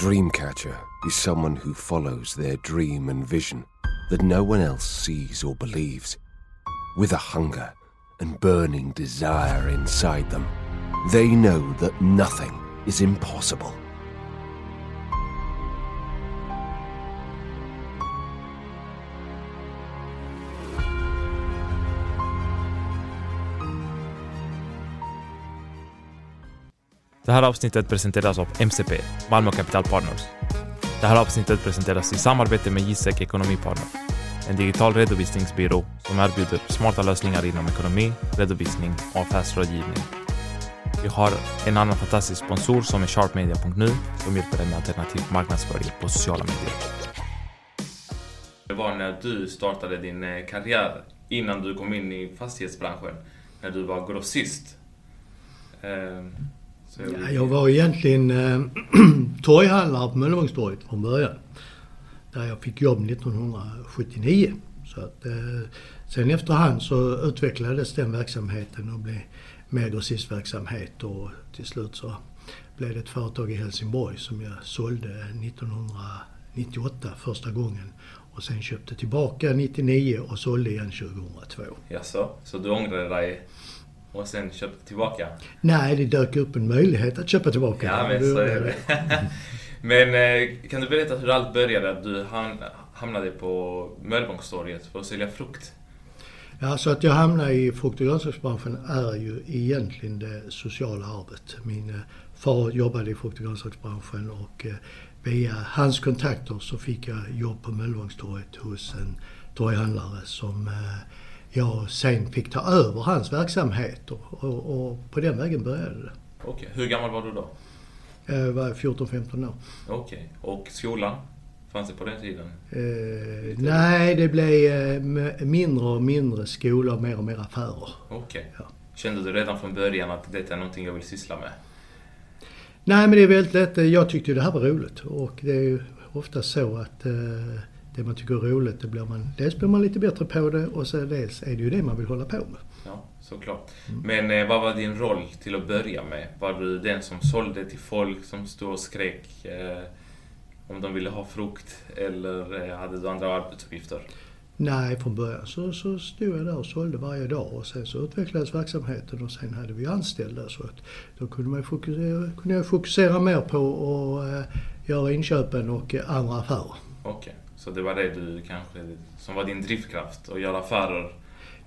Dreamcatcher is someone who follows their dream and vision that no one else sees or believes. With a hunger and burning desire inside them, they know that nothing is impossible. Det här avsnittet presenteras av MCP, Malmö Capital Partners. Det här avsnittet presenteras i samarbete med Gisek Ekonomipartner, en digital redovisningsbyrå som erbjuder smarta lösningar inom ekonomi, redovisning och affärsrådgivning. Vi har en annan fantastisk sponsor som är sharpmedia.nu som hjälper dig med alternativ marknadsföring på sociala medier. Det var när du startade din eh, karriär innan du kom in i fastighetsbranschen, när du var grossist. Ehm, ja, jag var egentligen eh, torghandlare på Möllevångstorget från början. Där jag fick jobb 1979. Så att, eh, sen efterhand så utvecklades den verksamheten och blev mer grossistverksamhet och till slut så blev det ett företag i Helsingborg som jag sålde 1998 första gången och sen köpte tillbaka 99 och sålde igen 2002. Jaså, så du ångrade dig och sen köpte tillbaka? Nej, det dök upp en möjlighet att köpa tillbaka. Ja, men så är det. men eh, kan du berätta hur allt började? Att du hamnade på Möllevångstorget för att sälja frukt? Ja, så att jag hamnade i frukt och grönsaksbranschen är ju egentligen det sociala arvet. Min eh, far jobbade i frukt och grönsaksbranschen och eh, via hans kontakter så fick jag jobb på Möllevångstorget hos en torghandlare som jag sen fick ta över hans verksamhet och, och, på den vägen började det. Okej. Okay. Hur gammal var du då? Jag var 14-15 år. Okej. Okay. Och skolan? Fanns det på den tiden? Eh, nej, det blev eh, mindre och mindre skola och mer och mer affärer. Okej. Okay. Ja. Kände du redan från början att detta är någonting jag vill syssla med? Nej, men det är väldigt lätt. Jag tyckte det här var roligt och det är ju ofta så att eh, det man tycker är roligt, det blir man, dels blir man lite bättre på det och så dels är det ju det man vill hålla på med. Ja, såklart. Mm. Men eh, vad var din roll till att börja med? Var du den som sålde till folk som stod och skrek eh, om de ville ha frukt eller eh, hade du andra arbetsuppgifter? Nej, från början så, så stod jag där och sålde varje dag och sen så utvecklades verksamheten och sen hade vi anställda så att då kunde, man fokusera, kunde jag fokusera mer på att eh, göra inköpen och andra affärer. Okej. Okay. Så det var det du kanske, som var din drivkraft, att göra affärer?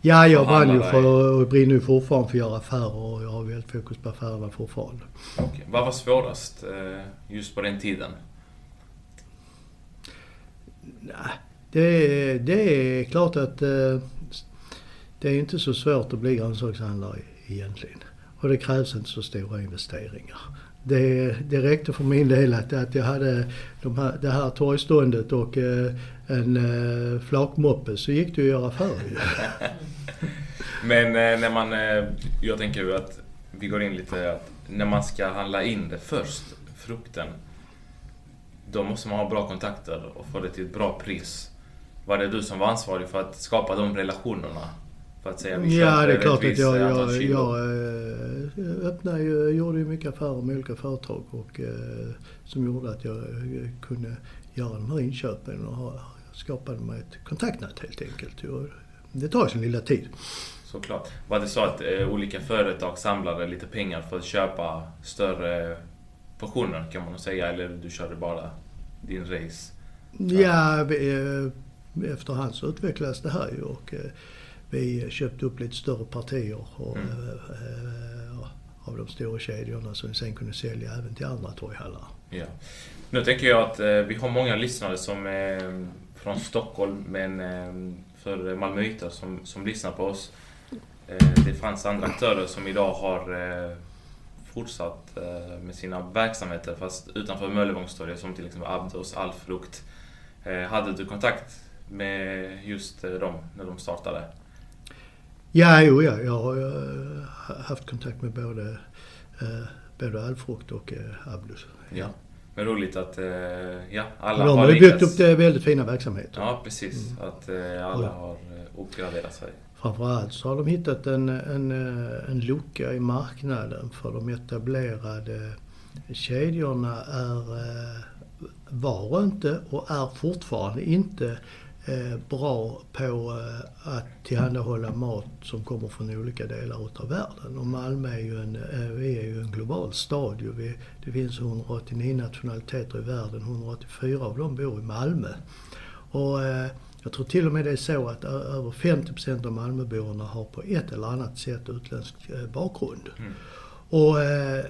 Ja, jag brann ju för och brinner ju fortfarande för att göra affärer och jag har väldigt fokus på affärerna fortfarande. Okay. Vad var svårast eh, just på den tiden? Det, det är klart att eh, det är inte så svårt att bli grönsakshandlare egentligen. Och det krävs inte så stora investeringar det, det räckte för min del att, att jag hade de här, det här torgståndet och eh, en eh, flakmoppe så gick det att göra för. Men eh, när man, eh, jag tänker ju att vi går in lite att när man ska handla in det först, frukten, då måste man ha bra kontakter och få det till ett bra pris. Var det du som var ansvarig för att skapa de relationerna? För att säga vi Ja, det är klart att jag, jag, jag eh, öppnade, gjorde ju mycket affärer med olika företag och eh, som gjorde att jag eh, kunde göra de här inköpen och skapade mig ett kontaktnät helt enkelt. Det tar sin lilla tid. Såklart. Var det så att eh, olika företag samlade lite pengar för att köpa större portioner kan man nog säga, eller du körde bara din race? Ja, vi, efterhand så utvecklades det här ju och vi köpte upp lite större partier och, mm. äh, av de stora kedjorna som vi sen kunde sälja även till andra torghallar. Ja. Nu tänker jag att eh, vi har många lyssnare som är från Stockholm men eh, för malmöiter som, som lyssnar på oss. Eh, det fanns andra aktörer som idag har eh, fortsatt eh, med sina verksamheter fast utanför Möllevångstorget som till exempel Abdos, Allfrukt. hade du kontakt med just dem när de startade? Ja, jo, ja. Jag har uh, haft kontakt med både, uh, både Alfrukt och uh, Ablus. Ja. Men roligt att ja, alla de har. De har byggt upp det väldigt fina verksamheter. Ja, precis. Mm. Att alla har uppgraderat sig. Framförallt så har de hittat en, en, en lucka i marknaden för de etablerade kedjorna är, eh, var inte och är fortfarande inte eh, bra på eh, att tillhandahålla mat som kommer från olika delar utav världen. Och Malmö är ju en, eh, vi är ju en global stad. Vi, det finns 189 nationaliteter i världen, 184 av dem bor i Malmö. Och eh, jag tror till och med det är så att över 50% av Malmöborna har på ett eller annat sätt utländsk eh, bakgrund. Mm. Och eh,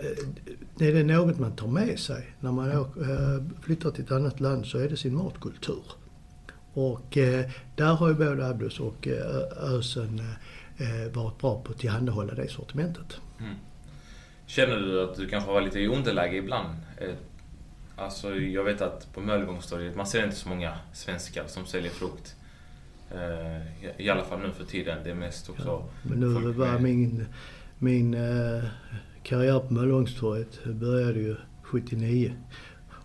det är det något man tar med sig. När man eh, flyttar till ett annat land så är det sin matkultur. Och eh, där har ju både Abdus och eh, Ösen eh, varit bra på att tillhandahålla det sortimentet. Mm. Känner du att du kanske var lite i underläge ibland? Eh, alltså jag vet att på Möllevångstorget, man ser inte så många svenskar som säljer frukt. Eh, I alla fall nu för tiden. Det är mest också ja, Men nu var min, min eh, karriär på Möllevångstorget började ju 79.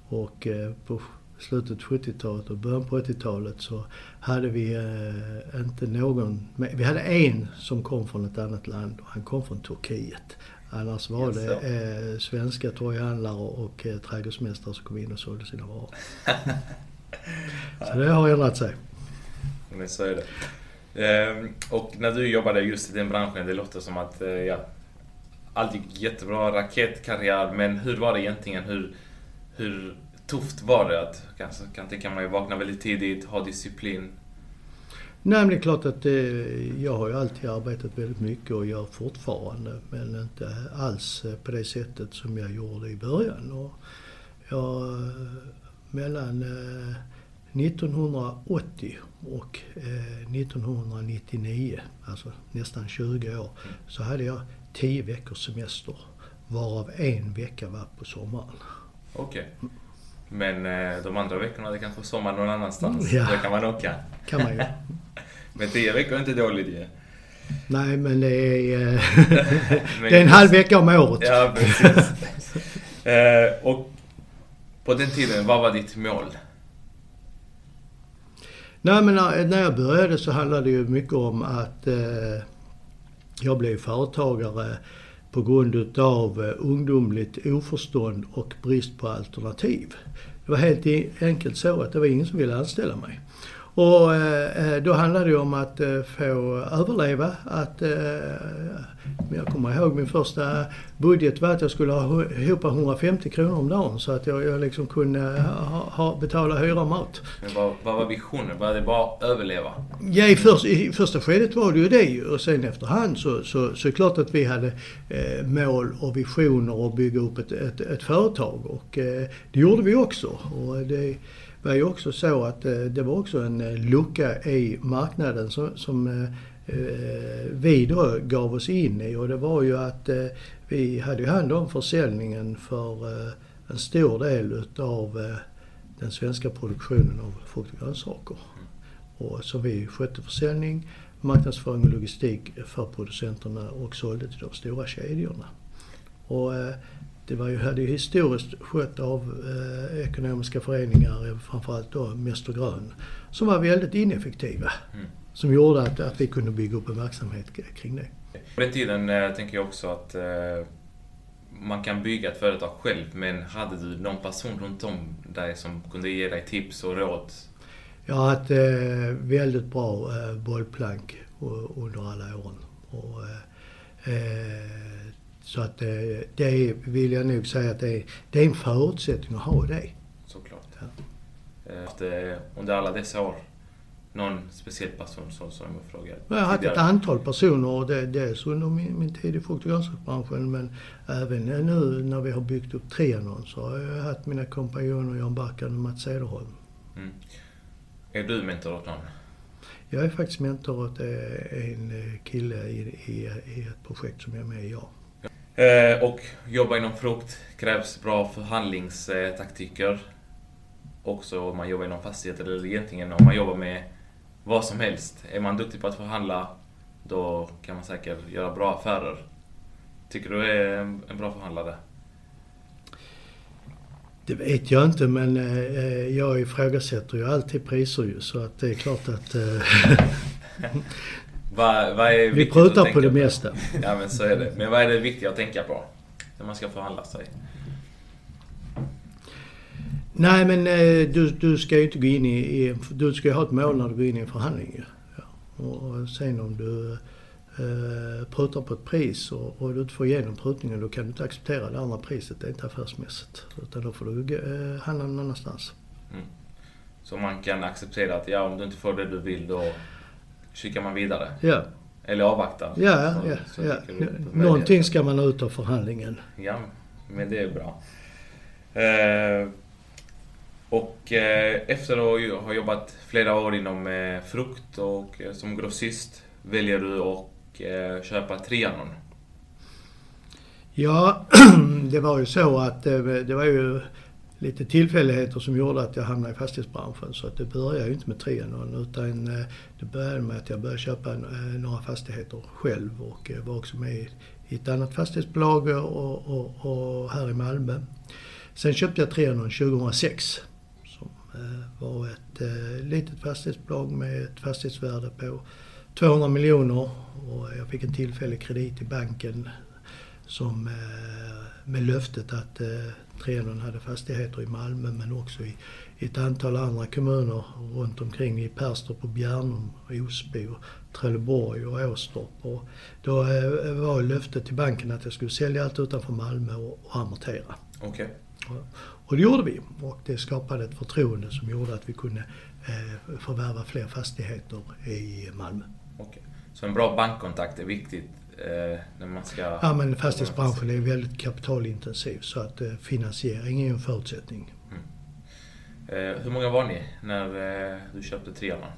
Och eh, på slutet 70-talet och början på 80-talet så hade vi eh, inte någon... Vi hade en som kom från ett annat land och han kom från Turkiet. Annars var det eh, svenska torghandlare och eh, trädgårdsmästare som kom in och sålde sina varor. så det har ändrat sig. Men så är det. Ehm, och när du jobbade just i den branschen, det låter som att eh, ja, allt gick jättebra, raketkarriär. Men hur var det egentligen? Hur, hur tufft var det? Att, kanske kan tänka mig vakna väldigt tidigt, ha disciplin. Nej men det är klart att det, jag har ju alltid arbetat väldigt mycket och gör fortfarande. Men inte alls på det sättet som jag gjorde i början. Och jag, mellan 1980 eh, och 1999, eh, alltså nästan 20 år, så hade jag 10 veckors semester. Varav en vecka var på sommaren. Okej. Okay. Men eh, de andra veckorna, det kanske är sommar någon annanstans. Ja. Då kan man åka. kan man ju. men tio veckor är inte dåligt ju. Nej, men det är, eh, det är en halv vecka om året. Ja, precis. eh, och på den tiden, vad var ditt mål? Nej, men när, när jag började så handlade det ju mycket om att eh, jag blev företagare på grund utav eh, ungdomligt oförstånd och brist på alternativ. Det var helt enkelt så att det var ingen som ville anställa mig. Och eh, eh, då handlade det om att eh, få överleva. Att, jag kommer ihåg min första budget var att jag skulle ha ihop 150 kronor om dagen så att jag, jag liksom kunde ha, ha, betala hyra och mat. Men vad, vad var visionen? Var det bara att överleva? Ja, i, först, i första skedet var det ju det ju. Och sen efterhand så, så, så är det klart att vi hade eh, mål och visioner och bygga upp ett, ett, ett företag. Och eh, det gjorde vi också. Och det, var ju också så att eh, det var också en eh, lucka i marknaden som, som eh, vi då gav oss in i och det var ju att vi hade ju hand om försäljningen för en stor del utav den svenska produktionen av frukt och grönsaker. Och så vi skötte försäljning, marknadsföring och logistik för producenterna och sålde till de stora kedjorna. Och det var ju, hade ju historiskt skött av eh, ekonomiska föreningar, framförallt då Mäster Grön, som var väldigt ineffektiva. Mm. Som gjorde att, att vi kunde bygga upp en verksamhet kring det. På den tiden eh, tänker jag också att eh, man kan bygga ett företag själv, men hade du någon person runt om dig som kunde ge dig tips och råd? Jag har haft eh, väldigt bra eh, bollplank under alla åren. Och, eh, eh så att eh, det vill jag nog säga att det är, det är en förutsättning att ha det. Såklart. Ja. Efter, eh, under alla dessa år, någon speciell person som, som jag frågade? Jag har haft ett antal personer, det, dels under min, min tid i grönsaksbranschen men även nu när vi har byggt upp Trianon så har jag haft mina kompanjoner Jan Barkan och Mats Cederholm. Mm. Är du mentor åt någon? Jag är faktiskt mentor åt en kille i, i, i ett projekt som jag är med i, ja. Eh, och jobba inom frukt krävs bra förhandlingstaktiker. Också om man jobbar inom fastigheter eller egentligen om man jobbar med vad som helst. Är man duktig på att förhandla, då kan man säkert göra bra affärer. Tycker du är en bra förhandlare? Det vet jag inte men eh, jag ifrågasätter ju alltid priser ju så att det är klart att... Vad, vad är Vi prutar på det på? mesta. Ja men så är det. Men vad är det viktiga att tänka på? När man ska förhandla sig? Nej men eh, du, du ska ju inte gå in i, i du ska ju ha ett mål när du går in i en förhandling. Ja. Och sen om du eh, prutar på ett pris och, och du inte får igenom prutningen då kan du inte acceptera det andra priset. Det är inte affärsmässigt. Utan då får du eh, handla någon annanstans. Mm. Så man kan acceptera att ja, om du inte får det du vill då kikar man vidare? Ja. Eller avvaktar? Ja, så, ja. Så ja. Någonting ska man ha ut av förhandlingen. Ja, men det är bra. Eh, och eh, efter att ha jobbat flera år inom eh, frukt och eh, som grossist väljer du att köpa Trianon. Ja, det var ju så att det var ju lite tillfälligheter som gjorde att jag hamnade i fastighetsbranschen. Så att det började ju inte med Trianon utan eh, det började med att jag började köpa eh, några fastigheter själv och var också med i ett annat fastighetsbolag eh, och, och, och här i Malmö. Sen köpte jag Trianon 2006 som var ett litet fastighetsbolag med ett fastighetsvärde på 200 miljoner och jag fick en tillfällig kredit i banken som med löftet att Trianon hade fastigheter i Malmö men också i, ett antal andra kommuner runt omkring i Perstorp och Bjärnum, Osby, och Trelleborg och Åstorp. Och då eh, var löftet till banken att jag skulle sälja allt utanför Malmö och, och amortera. Okay. Och, det gjorde vi och det skapade ett förtroende som gjorde att vi kunde eh, förvärva fler fastigheter i Malmö. Okay. Så en bra bankkontakt är viktigt när man ska... Ja men fastighetsbranschen är väldigt kapitalintensiv så att eh, finansiering är en förutsättning. Mm. Eh, hur många var ni när eh, du köpte Trianon?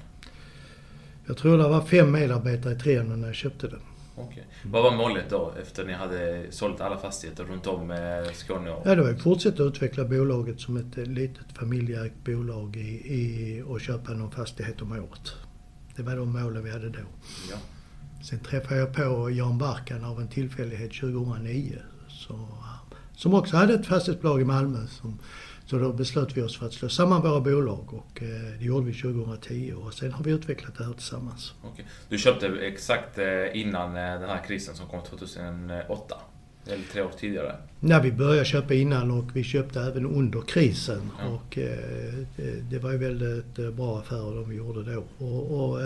Jag tror det var fem medarbetare i Trianon när jag köpte den. Okay. Vad var målet då efter ni hade sålt alla fastigheter runt om eh, Skåne? Och... Ja, det var att fortsätta utveckla bolaget som ett eh, litet familjeägt bolag i, i, och köpa någon fastighet om året. Det var de målen vi hade då. Ja. Sen träffade jag på Jan Barkan av en tillfällighet 2009. Så, som också hade ett fastighetsbolag i Malmö. Som, så då beslöt vi oss för att slå samman våra bolag och eh, det gjorde vi 2010 och sen har vi utvecklat det här tillsammans. Okay. Du köpte exakt eh, innan eh, den här krisen som kom 2008? Eller tre år tidigare? Nej, vi började köpa innan och vi köpte även under krisen. Ja. Och det, var ju väldigt bra affärer de vi gjorde då. Och, och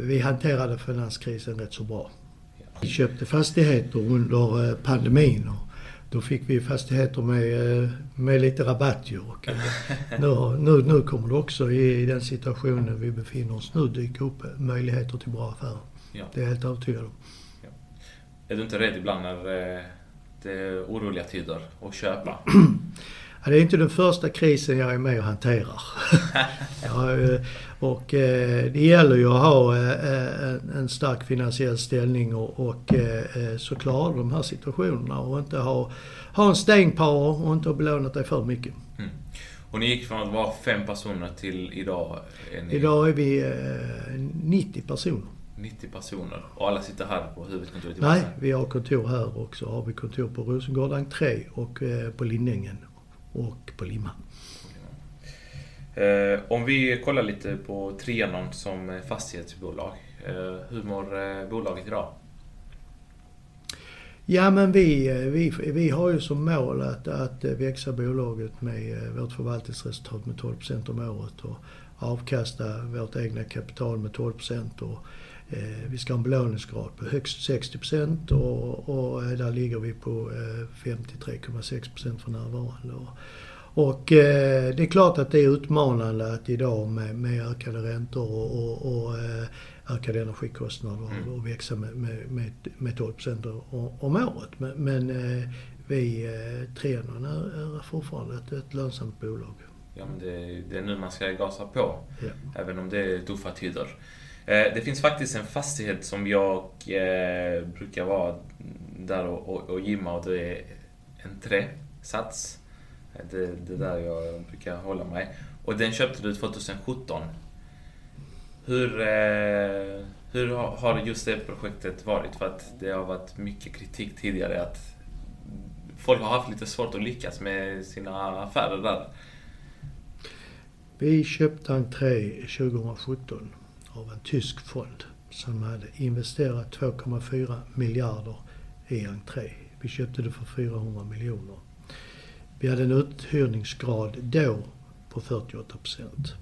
vi hanterade finanskrisen rätt så bra. Ja. Vi köpte fastigheter under eh, pandemin och då fick vi fastigheter med, med lite rabatt nu, nu, nu kommer det också i, den situationen vi befinner oss nu dyka upp möjligheter till bra affärer. Ja. Det är jag helt övertygad om. Är du inte rädd ibland när eh, det är oroliga tider att köpa? Ja, det är inte den första krisen jag är med och hanterar. ja, eh, och eh, det gäller ju att ha en stark finansiell ställning och, och så klara de här situationerna och inte ha, ha en staying power och inte ha belånat dig för mycket. Mm. Och ni gick från att vara fem personer till idag? Är ni... Idag är vi 90 personer. 90 personer och alla sitter här på huvudkontoret Nej, vi har kontor här och så har vi kontor på Rosengård entré och eh, på Lindängen och på Limhamn. Eh, om vi kollar lite på Trianon som fastighetsbolag. Eh, hur mår bolaget idag? Ja men vi, vi, vi har ju som mål att, att växa bolaget med vårt förvaltningsresultat med 12 om året och avkasta vårt egna kapital med 12 och Eh, vi ska ha en belåningsgrad på högst 60 och, och eh, där ligger vi på 53,6 eh, för närvarande. Och det är klart att det är utmanande att idag med, med ökade räntor och, och, och ökade energikostnader mm. och växa med, med, med 12 om året. Men, men vi, Trianon är, är fortfarande ett, ett lönsamt bolag. Ja, men det, det är nu man ska gasa på, ja. även om det är tuffa tider. Eh, det finns faktiskt en fastighet som jag eh, brukar vara där och, och, och gymma och det är en träsats. Eh, det, det är där jag brukar hålla mig. Och den köpte du 2017. Hur, eh, hur har just det projektet varit? För att det har varit mycket kritik tidigare att folk har haft lite svårt att lyckas med sina affärer där. Vi köpte entré 2017 av en tysk fond som hade investerat 2,4 miljarder i entré. Vi köpte det för 400 miljoner. Vi hade en uthyrningsgrad då på 48 procent.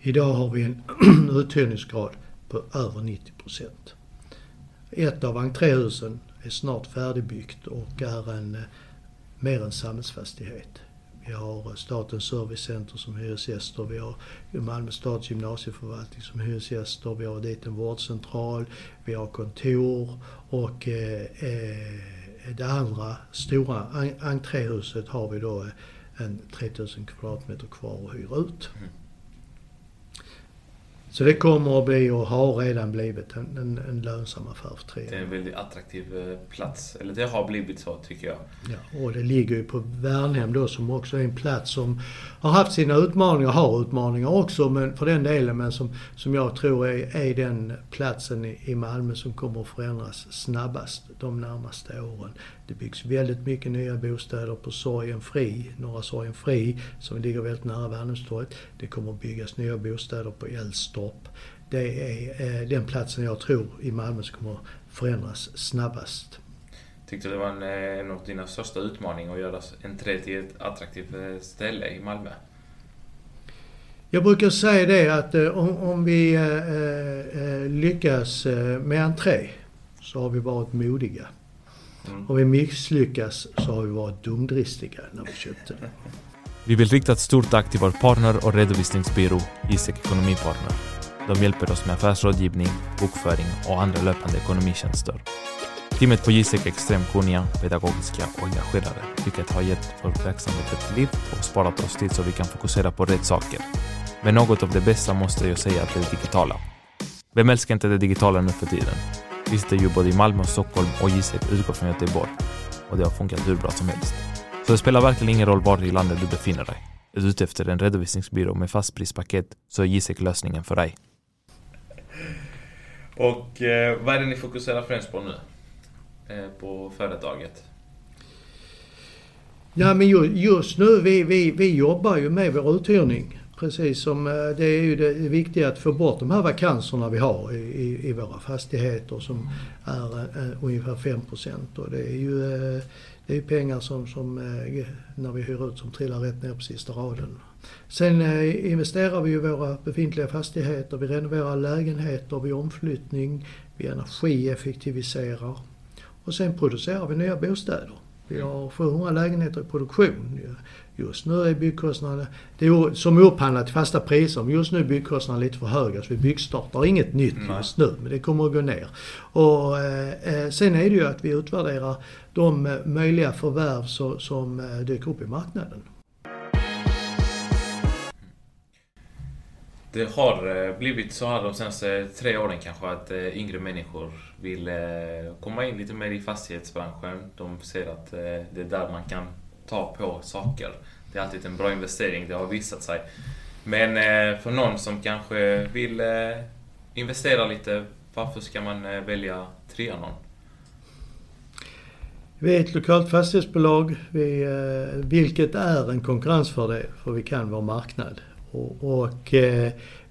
Idag har vi en uthyrningsgrad på över 90 procent. Ett av entréhusen är snart färdigbyggt och är en, eh, mer en samhällsfastighet. Vi har Statens servicecenter som hyresgäster, vi har Malmö stads gymnasieförvaltning som hyresgäster, vi har dit en vårdcentral, vi har kontor och eh, eh det andra stora entréhuset har vi då en 3000 kvadratmeter kvar att hyra ut. Mm. Så det kommer att bli och har redan blivit en, en, en lönsam affär för tre Det är en väldigt attraktiv eh, plats. Eller det har blivit så tycker jag. Ja, och det ligger ju på Värnhem då som också är en plats som har haft sina utmaningar, har utmaningar också men för den delen, men som, som jag tror är, är den platsen i, i Malmö som kommer att förändras snabbast de närmaste åren. Det byggs väldigt mycket nya bostäder på Sorgen Fri, Norra Sorgen Fri, som ligger väldigt nära Värnhemstorget. Det kommer att byggas nya bostäder på Älvstorp. Det är eh, den platsen jag tror i Malmö som kommer förändras snabbast. Tyckte du det var en, eh, en av dina största utmaningar att göra entré till ett attraktivt eh, ställe i Malmö? Jag brukar säga det att om, om vi eh, lyckas med entré så har vi varit modiga. Mm. Om vi misslyckas så har vi varit dumdristiga när vi köpte det. Vi vill rikta ett stort tack till vår partner och redovisningsbyrå Isek Ekonomipartner. De hjälper oss med affärsrådgivning, bokföring och andra löpande ekonomitjänster. Teamet på Gisek är extremt kunniga, pedagogiska och engagerade, vilket har gett vår verksamhet ett liv och sparat oss tid så vi kan fokusera på rätt saker. Men något av det bästa måste jag säga är det digitala. Vem älskar inte det digitala nu för tiden? Vi sitter ju både i Malmö och Stockholm och Gisek utgår från Göteborg. Och det har funkat hur bra som helst. Så det spelar verkligen ingen roll var i landet du befinner dig. Är du ute efter en redovisningsbyrå med fastprispaket så är Gisek lösningen för dig. Och eh, vad är det ni fokuserar främst på nu? Eh, på företaget? Ja men just nu, vi, vi, vi jobbar ju med vår uthyrning. Precis som eh, det är ju det viktiga att få bort de här vakanserna vi har i, i, i våra fastigheter som är eh, ungefär 5 Och det är ju eh, det är pengar som, som när vi hyr ut som trillar rätt ner på sista raden. Sen investerar vi i våra befintliga fastigheter, vi renoverar lägenheter vid omflyttning, vi energieffektiviserar och sen producerar vi nya bostäder. Vi har 700 lägenheter i produktion. Just nu är byggkostnaderna, det är som upphandlat till fasta priser, men just nu är byggkostnaderna lite för höga så vi byggstartar inget nytt just nu, men det kommer att gå ner. Och eh, sen är det ju att vi utvärderar de eh, möjliga förvärv så, som eh, dyker upp i marknaden. Det har eh, blivit så här de senaste tre åren kanske att yngre människor vill komma in lite mer i fastighetsbranschen. De ser att det är där man kan ta på saker. Det är alltid en bra investering, det har visat sig. Men eh, för någon som kanske vill eh, investera lite, varför ska man eh, välja Trianon? Vi är ett lokalt fastighetsbolag, vi, vilket är en konkurrensfördel för vi kan vår marknad. Och, och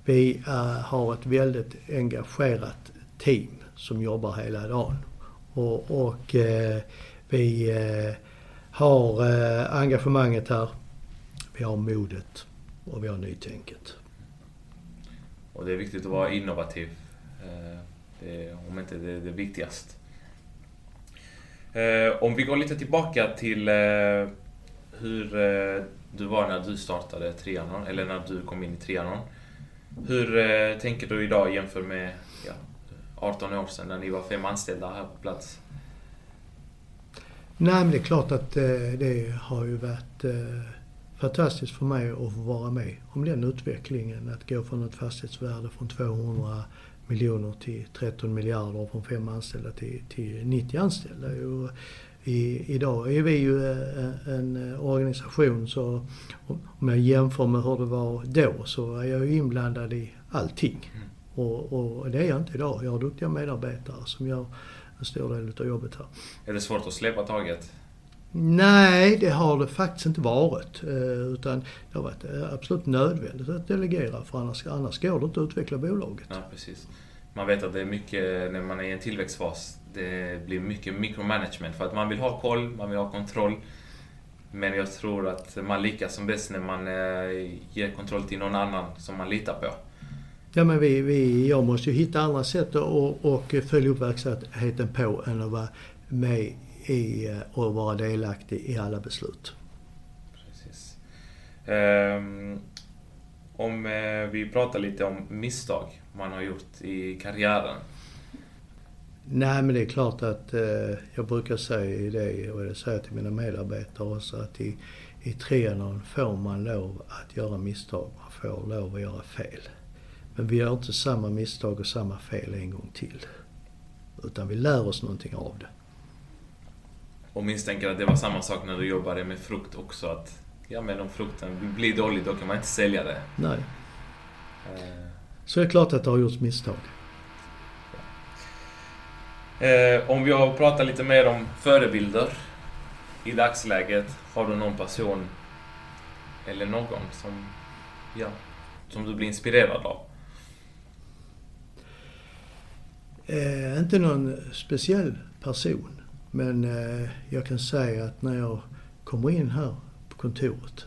vi har ett väldigt engagerat team som jobbar hela dagen. Och, och vi har eh, engagemanget här, vi har modet och vi har nytänket. Och det är viktigt att vara innovativ. Eh, det är, om inte det är det viktigaste. Eh, om vi går lite tillbaka till eh, hur du var när du startade Trianon, eller när du kom in i Trianon. Hur tänker du idag jämfört med ja, 18 år sedan när ni var fem anställda här på plats? Nej men det är klart att eh, det har ju varit eh, fantastiskt för mig att få vara med om den utvecklingen. Att gå från ett fastighetsvärde från 200 miljoner till 13 miljarder och från fem anställda till, till 90 anställda. Och i, idag är vi ju eh, en organisation så om jag jämför med hur det var då så är jag ju inblandad i allting. Mm. Och, och det är jag inte idag. Jag har duktiga medarbetare som gör en stor del av jobbet här. Är det svårt att släppa taget? Nej, det har det faktiskt inte varit. Eh, utan det har varit eh, absolut nödvändigt att delegera för annars, annars går det inte att utveckla bolaget. Ja, precis. Man vet att det är mycket, när man är i en tillväxtfas, det blir mycket micromanagement för att man vill ha koll, man vill ha kontroll. Men jag tror att man lyckas som bäst när man eh, ger kontroll till någon annan som man litar på. Ja men vi, vi, jag måste ju hitta andra sätt och, och följa upp verksamheten på än att vara med i eh, och vara delaktig i alla beslut. Precis. Um, om eh, vi pratar lite om misstag man har gjort i karriären. Nej men det är klart att eh, jag brukar säga det och det säger jag till mina medarbetare också att i, i triathlon får man lov att göra misstag. Man får lov att göra fel. Men vi gör inte samma misstag och samma fel en gång till. Utan vi lär oss någonting av det. Och misstänker att det var samma sak när du jobbade med frukt också. Att ja, men om frukten blir dålig då kan man inte sälja det. Nej. Eh. Så det är klart att det har gjorts misstag. Eh, om vi har pratat lite mer om förebilder i dagsläget. Har du någon person eller någon som, ja, som du blir inspirerad av? Eh, inte någon speciell person. Men eh, jag kan säga att när jag kommer in här på kontoret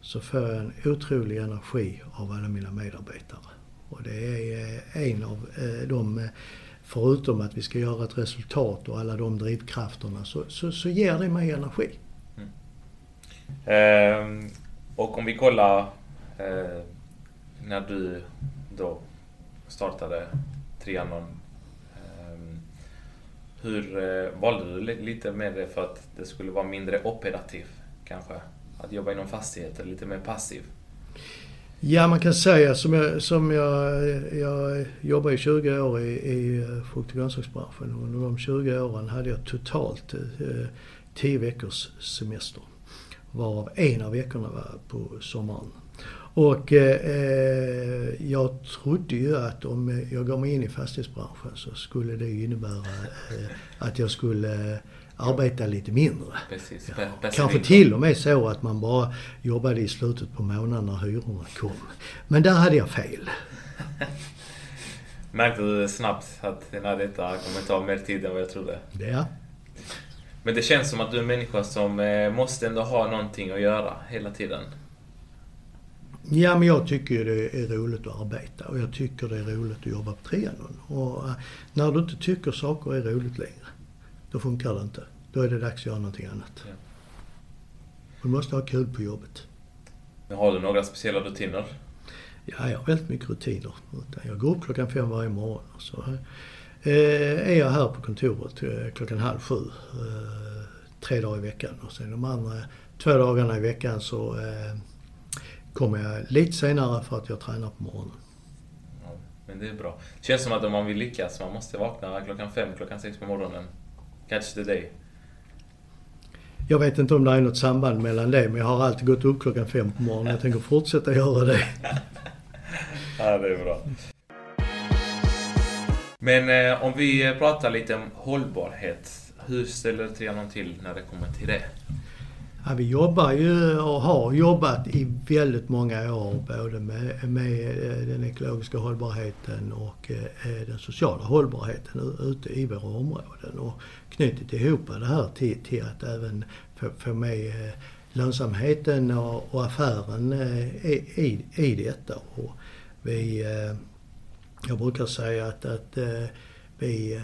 så får jag en otrolig energi av alla mina medarbetare. Och det är eh, en av eh, de, eh, förutom att vi ska göra ett resultat och alla de drivkrafterna, så, så, så ger det mig energi. Mm. Eh, och om vi kollar eh, när du då startade Trianon. Eh, hur valde du lite med det för att det skulle vara mindre operativ kanske? Att jobba inom fastigheter, lite mer passiv? Ja, man kan säga som jag, som jag, jag jobbade i 20 år i, i eh, frukt och grönsaksbranschen. Under de 20 åren hade jag totalt eh, 10 veckors semester. Varav en av veckorna var på sommaren. Och eh, jag trodde ju att om jag gav mig in i fastighetsbranschen så skulle det innebära eh, att jag skulle arbeta lite mindre. Precis. Ja, kanske till och med så att man bara jobbade i slutet på månaden när hyrorna kom. Men där hade jag fel. Märkte du snabbt att nej, detta kommer ta mer tid än vad jag trodde? Ja. Men det känns som att du är en människa som eh, måste ändå ha någonting att göra hela tiden. Ja, men jag tycker det är roligt att arbeta och jag tycker det är roligt att jobba på Trianon. Och eh, när du inte tycker saker är roligt längre, då funkar det inte. Då är det dags att göra någonting annat. Ja. Du måste ha kul på jobbet. Men har du några speciella rutiner? Ja, jag har väldigt mycket rutiner. Jag går upp klockan fem varje morgon. Och så eh, är jag här på kontoret eh, klockan halv sju. Tre dagar i veckan. Och sen de andra två dagarna i veckan så kommer jag lite senare för att jag tränar på morgonen. Ja, men det är bra. Det känns som att om man vill lyckas, man måste vakna klockan fem, klockan sex på morgonen. Catch the day. Jag vet inte om det är något samband mellan det, men jag har alltid gått upp klockan fem på morgonen. Jag tänker fortsätta göra det. ja, det är bra. Men eh, om vi pratar lite om hållbarhet. Hur ställer Trianon till när det kommer till det? Ja, vi jobbar ju och har jobbat i väldigt många år både med, med eh, den ekologiska hållbarheten och eh, eh, den sociala hållbarheten ute i våra områden. Och knutit ihop det här till, till att även få, få med lönsamheten och, och affären i, i, i detta. Och vi, jag brukar säga att, att vi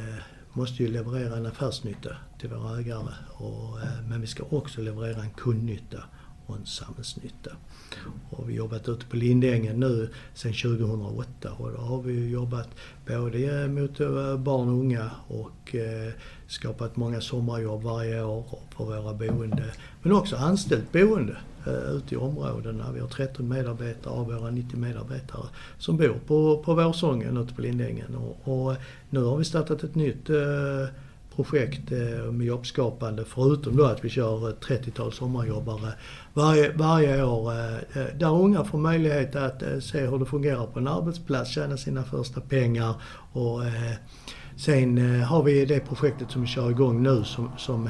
måste ju leverera en affärsnytta till våra ägare. Och, eh, men vi ska också leverera en kundnytta och en samhällsnytta. Och vi har jobbat ute på Lindängen nu sedan 2008 och då har vi jobbat både eh, mot eh, barn och unga och skapat många sommarjobb varje år på våra boende. Men också anställt boende Eh, ute i områdena. Vi har 13 medarbetare av våra 90 medarbetare som bor på, på Vårsången ute på Lindängen. Och, och nu har vi startat ett nytt eh, projekt eh, med jobbskapande förutom då att vi kör 30-tal sommarjobbare varje, varje år. Där unga får möjlighet att se hur det fungerar på en arbetsplats, tjäna sina första pengar och sen har vi det projektet som vi kör igång nu som, som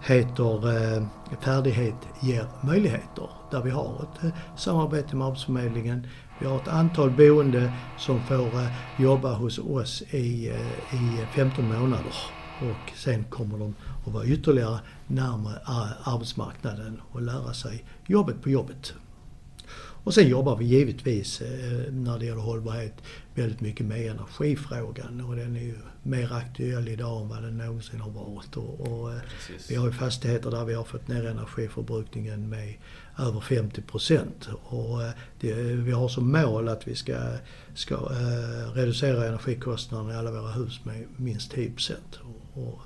heter eh, Färdighet ger möjligheter. Där vi har ett eh, samarbete med Arbetsförmedlingen. Vi har ett antal boende som får eh, jobba hos oss i, i 15 månader. och sen kommer de att vara ytterligare närmare arbetsmarknaden och lära sig jobbet på jobbet. Och sen jobbar vi givetvis eh, när det gäller hållbarhet väldigt mycket med energifrågan och den är ju mer aktuell idag än vad den någonsin har varit. Och, och eh, vi har ju fastigheter där vi har fått ner energiförbrukningen med över 50 procent. Och eh, det, vi har som mål att vi ska, ska eh, reducera energikostnaderna i alla våra hus med minst 10 procent. Och, och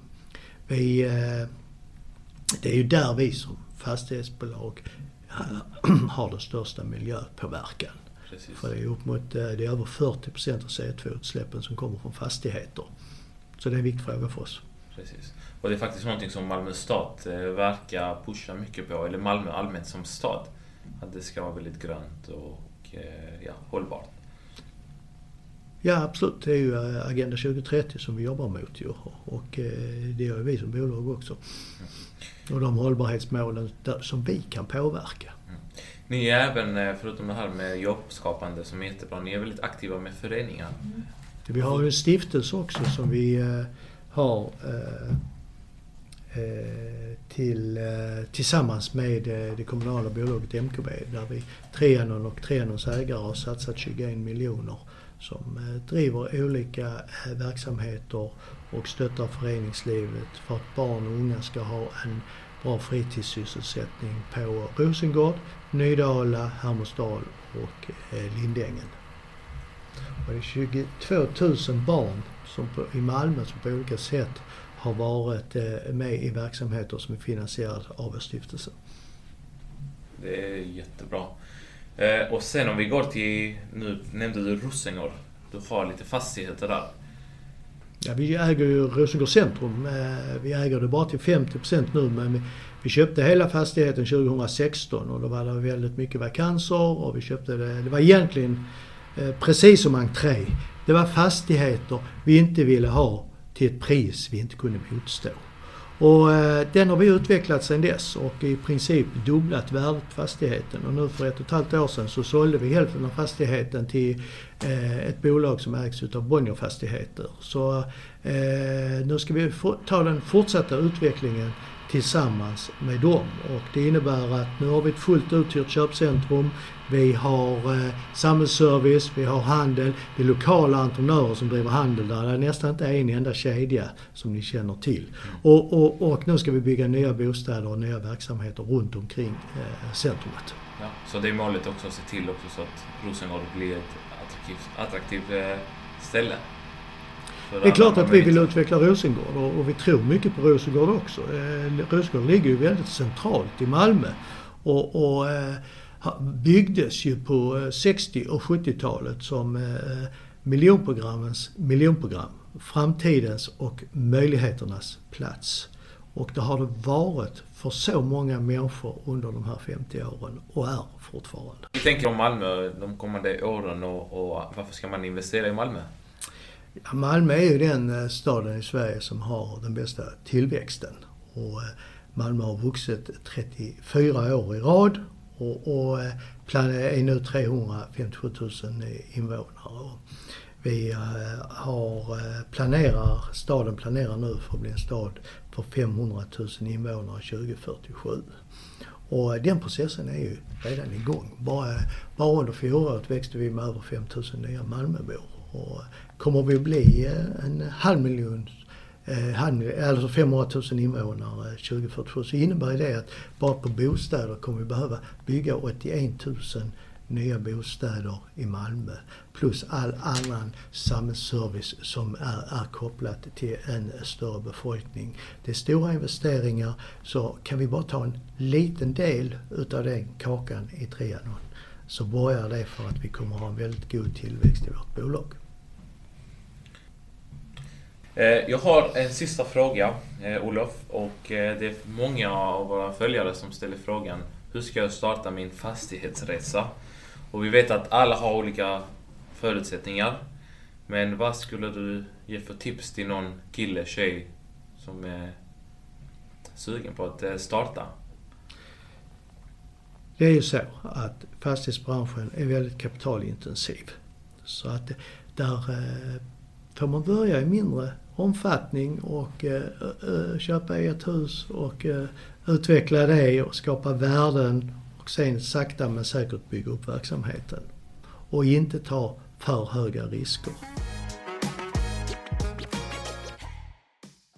vi, eh, det är ju där vi som fastighetsbolag har den största miljöpåverkan. Precis. För det är upp mot, det är över 40 procent av CO2-utsläppen som kommer från fastigheter. Så det är en viktig fråga för oss. Precis. Och det är faktiskt någonting som Malmö stad eh, verkar pusha mycket på, eller Malmö allmänt som stad. Att det ska vara väldigt grönt och eh, ja, hållbart. Ja absolut, det är ju eh, Agenda 2030 som vi jobbar mot ju. Och det gör vi som bolag också. Mm. Och de hållbarhetsmålen som vi kan påverka. Mm. Ni är även, förutom det här med jobbskapande som är jättebra, ni är väldigt aktiva med föreningar. Mm. Vi har ju en stiftelse också som vi eh, har eh, eh, till, tillsammans med det kommunala bolaget MKB där vi, Trianon och Trianons ägare har satsat 21 miljoner som driver olika verksamheter och stöttar föreningslivet för att barn och unga ska ha en bra fritidssysselsättning på Rosengård, Nydala, Hermodsdal och Lindängen. Och det är 22 000 barn som på, i Malmö som på olika sätt har varit eh, med i verksamheter som är finansierade av vår stiftelse. Det är jättebra. Eh, och sen om vi går till, nu nämnde du Rosengård. Du har lite fastigheter där. Ja, vi äger ju Rosengård centrum. Eh, vi äger det bara till 50% nu men vi köpte hela fastigheten 2016 och då var det väldigt mycket vakanser och vi köpte det. Det var egentligen Eh, precis som entré. Det var fastigheter vi inte ville ha till ett pris vi inte kunde motstå. Och eh, den har vi utvecklat sedan dess och i princip dubblat värdet på fastigheten. Och nu för ett och ett halvt år sedan så sålde vi hälften av fastigheten till eh, ett bolag som ägs utav Bonnier Fastigheter. Så nu ska vi ta den fortsatta utvecklingen tillsammans med dem. Och det innebär att nu har vi ett fullt uthyrt köpcentrum. Vi har eh, samhällsservice, vi har handel, det är lokala entreprenörer som driver handel där. Det är nästan inte en enda kedja som ni känner till. Och, och, och nu ska vi bygga nya bostäder och nya verksamheter runt omkring eh, centrumet. Ja, så det är målet också att se till också så att Rosengård blir ett attraktivt, attraktivt eh, ställe det är klart att vi vill utveckla Rosengård och, och vi tror mycket på Rosengård också. Eh, Rosengård ligger ju väldigt centralt i Malmö och, och eh, byggdes ju på 60 eh, och 70-talet som eh, miljonprogrammens miljonprogram. Framtidens och möjligheternas plats. Och det har det varit för så många människor under de här 50 åren och är fortfarande. Vi tänker om Malmö de kommande åren och, och varför ska man investera i Malmö? Ja, Malmö är ju den eh, staden i Sverige som har den bästa tillväxten. Och eh, Malmö har vuxit 34 år i rad och, och eh, är nu 357 000 invånare. Vi har planerar, staden planerar nu för att bli en stad för 500 000 invånare 2047. Och den processen är ju redan igång. Bara, bara under fjolåret växte vi med över 5 000 nya Malmöbor. Och kommer vi att bli eh, en halv miljon eh, eh alltså 500 000 invånare 2047 så innebär det att bara på bostäder kommer vi behöva bygga 81 000 nya bostäder i Malmö. Plus all annan samhällsservice som är, är kopplat till en större befolkning. Det är stora investeringar så kan vi bara ta en liten del utav den kakan i Trianon så borgar det för att vi kommer ha en väldigt god tillväxt i vårt bolag. Eh, jag har en sista fråga, eh, Olof. Och eh, det är många av våra följare som ställer frågan Hur ska jag starta min fastighetsresa? Och vi vet att alla har olika förutsättningar. Men vad skulle du ge för tips till någon kille, tjej som är sugen på att starta? Det är ju så att fastighetsbranschen är väldigt kapitalintensiv. Så att där får man börja i mindre omfattning och eh, köpa ett hus och eh, utveckla det och skapa värden och sen sakta men säkert bygga upp verksamheten. Och inte ta för höga risker.